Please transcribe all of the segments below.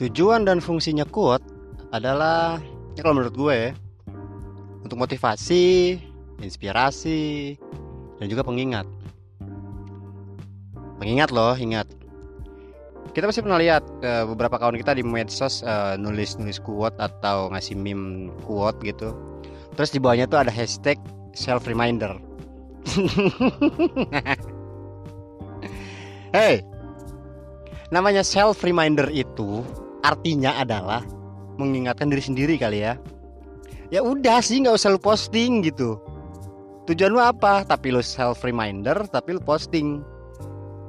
Tujuan dan fungsinya quote adalah ya kalau menurut gue untuk motivasi, inspirasi, dan juga pengingat. Pengingat loh, ingat. Kita pasti pernah lihat uh, beberapa kawan kita di medsos uh, nulis-nulis quote atau ngasih meme quote gitu. Terus di bawahnya tuh ada hashtag self reminder. hey, namanya self reminder itu artinya adalah mengingatkan diri sendiri kali ya. Ya udah sih nggak usah lu posting gitu. Tujuan lu apa? Tapi lu self reminder tapi lu posting.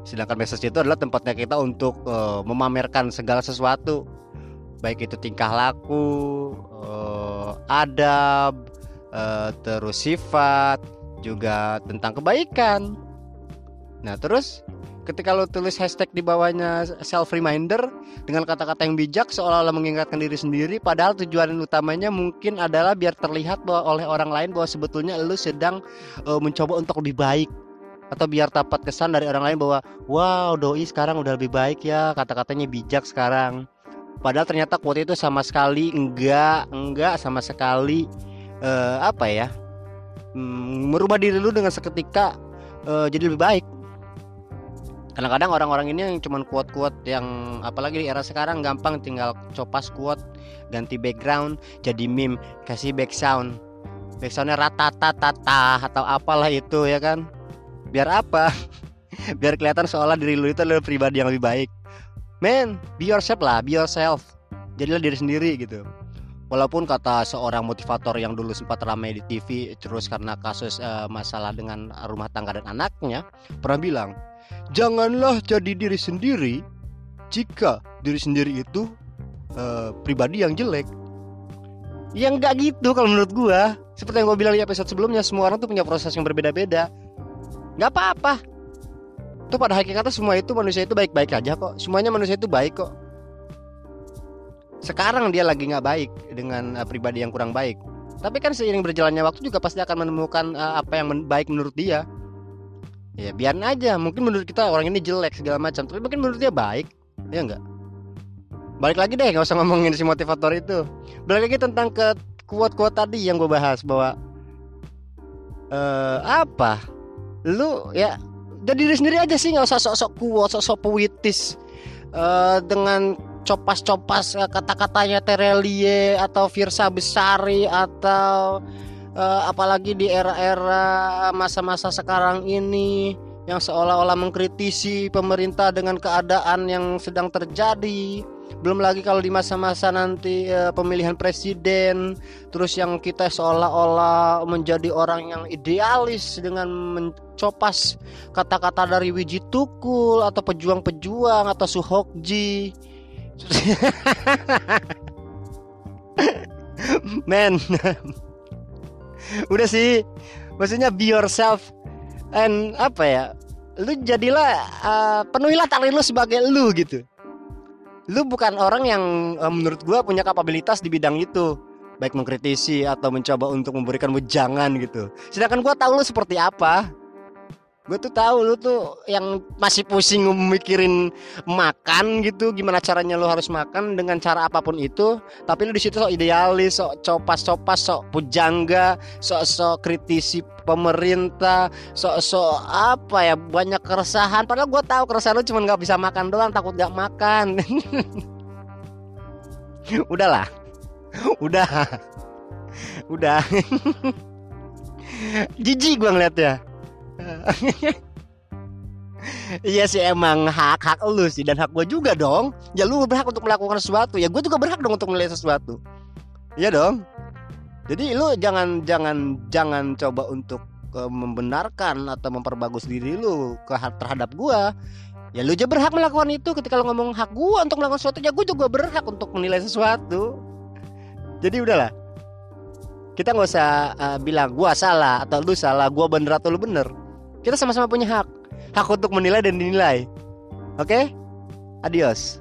Sedangkan message itu adalah tempatnya kita untuk uh, memamerkan segala sesuatu. Baik itu tingkah laku uh, adab uh, terus sifat juga tentang kebaikan. Nah terus ketika lo tulis hashtag di bawahnya self reminder dengan kata-kata yang bijak seolah-olah mengingatkan diri sendiri padahal tujuan utamanya mungkin adalah biar terlihat bahwa oleh orang lain bahwa sebetulnya lo sedang uh, mencoba untuk lebih baik. Atau biar dapat kesan dari orang lain bahwa wow doi sekarang udah lebih baik ya kata-katanya bijak sekarang. Padahal ternyata quote itu sama sekali enggak enggak sama sekali uh, apa ya um, merubah diri lu dengan seketika uh, jadi lebih baik kadang-kadang orang-orang ini yang cuman kuat-kuat yang apalagi di era sekarang gampang tinggal copas kuat ganti background jadi meme kasih back sound. Back soundnya rata-tata atau apalah itu ya kan? Biar apa? Biar kelihatan seolah diri lu itu adalah pribadi yang lebih baik. Man be yourself lah be yourself. Jadilah diri sendiri gitu. Walaupun kata seorang motivator yang dulu sempat ramai di TV terus karena kasus uh, masalah dengan rumah tangga dan anaknya pernah bilang janganlah jadi diri sendiri jika diri sendiri itu uh, pribadi yang jelek. Yang nggak gitu kalau menurut gua. Seperti yang gua bilang di episode sebelumnya, semua orang tuh punya proses yang berbeda-beda. Nggak apa-apa. Tuh pada hakikatnya semua itu manusia itu baik-baik aja kok. Semuanya manusia itu baik kok. Sekarang dia lagi nggak baik dengan uh, pribadi yang kurang baik. Tapi kan seiring berjalannya waktu juga pasti akan menemukan uh, apa yang baik menurut dia ya biar aja. Mungkin menurut kita orang ini jelek segala macam. Tapi mungkin menurut dia baik. Ya enggak balik lagi deh nggak usah ngomongin si motivator itu. Balik lagi tentang ke kuat-kuat tadi yang gue bahas bahwa uh, apa? Lu ya jadi diri sendiri aja sih nggak usah sok-sok kuat sok-sok puitis uh, dengan copas-copas uh, kata-katanya Terelie atau Virsa Besari atau uh, apalagi di era-era masa-masa sekarang ini yang seolah-olah mengkritisi pemerintah dengan keadaan yang sedang terjadi. Belum lagi kalau di masa-masa nanti uh, pemilihan presiden, terus yang kita seolah-olah menjadi orang yang idealis dengan mencopas kata-kata dari Wiji Tukul atau pejuang-pejuang atau Suhokji. Men udah sih. Maksudnya be yourself and apa ya? Lu jadilah uh, penuhilah takdir lu sebagai lu gitu. Lu bukan orang yang uh, menurut gua punya kapabilitas di bidang itu. Baik mengkritisi atau mencoba untuk memberikan wejangan gitu. Sedangkan gua tahu lu seperti apa gue tuh tahu lu tuh yang masih pusing mikirin makan gitu gimana caranya lu harus makan dengan cara apa pun itu tapi lu di situ sok idealis sok copas-copas sok pujangga sok sok kritisi pemerintah sok sok apa ya banyak keresahan. Padahal gue tahu keresahan lu cuma nggak bisa makan doang takut nggak makan. Udahlah. Udah. Udah. Jijik gue ngeliat ya Iya sih emang hak hak lu sih dan hak gue juga dong. Ya lu berhak untuk melakukan sesuatu. Ya gue juga berhak dong untuk menilai sesuatu. Iya dong. Jadi lu jangan jangan jangan coba untuk uh, membenarkan atau memperbagus diri lu ke terhadap gue. Ya lu juga berhak melakukan itu ketika lu ngomong hak gue untuk melakukan sesuatu. Ya gue juga berhak untuk menilai sesuatu. Jadi udahlah. Kita nggak usah uh, bilang gue salah atau lu salah, gue bener atau lu bener kita sama-sama punya hak. Hak untuk menilai dan dinilai. Oke? Okay? Adios.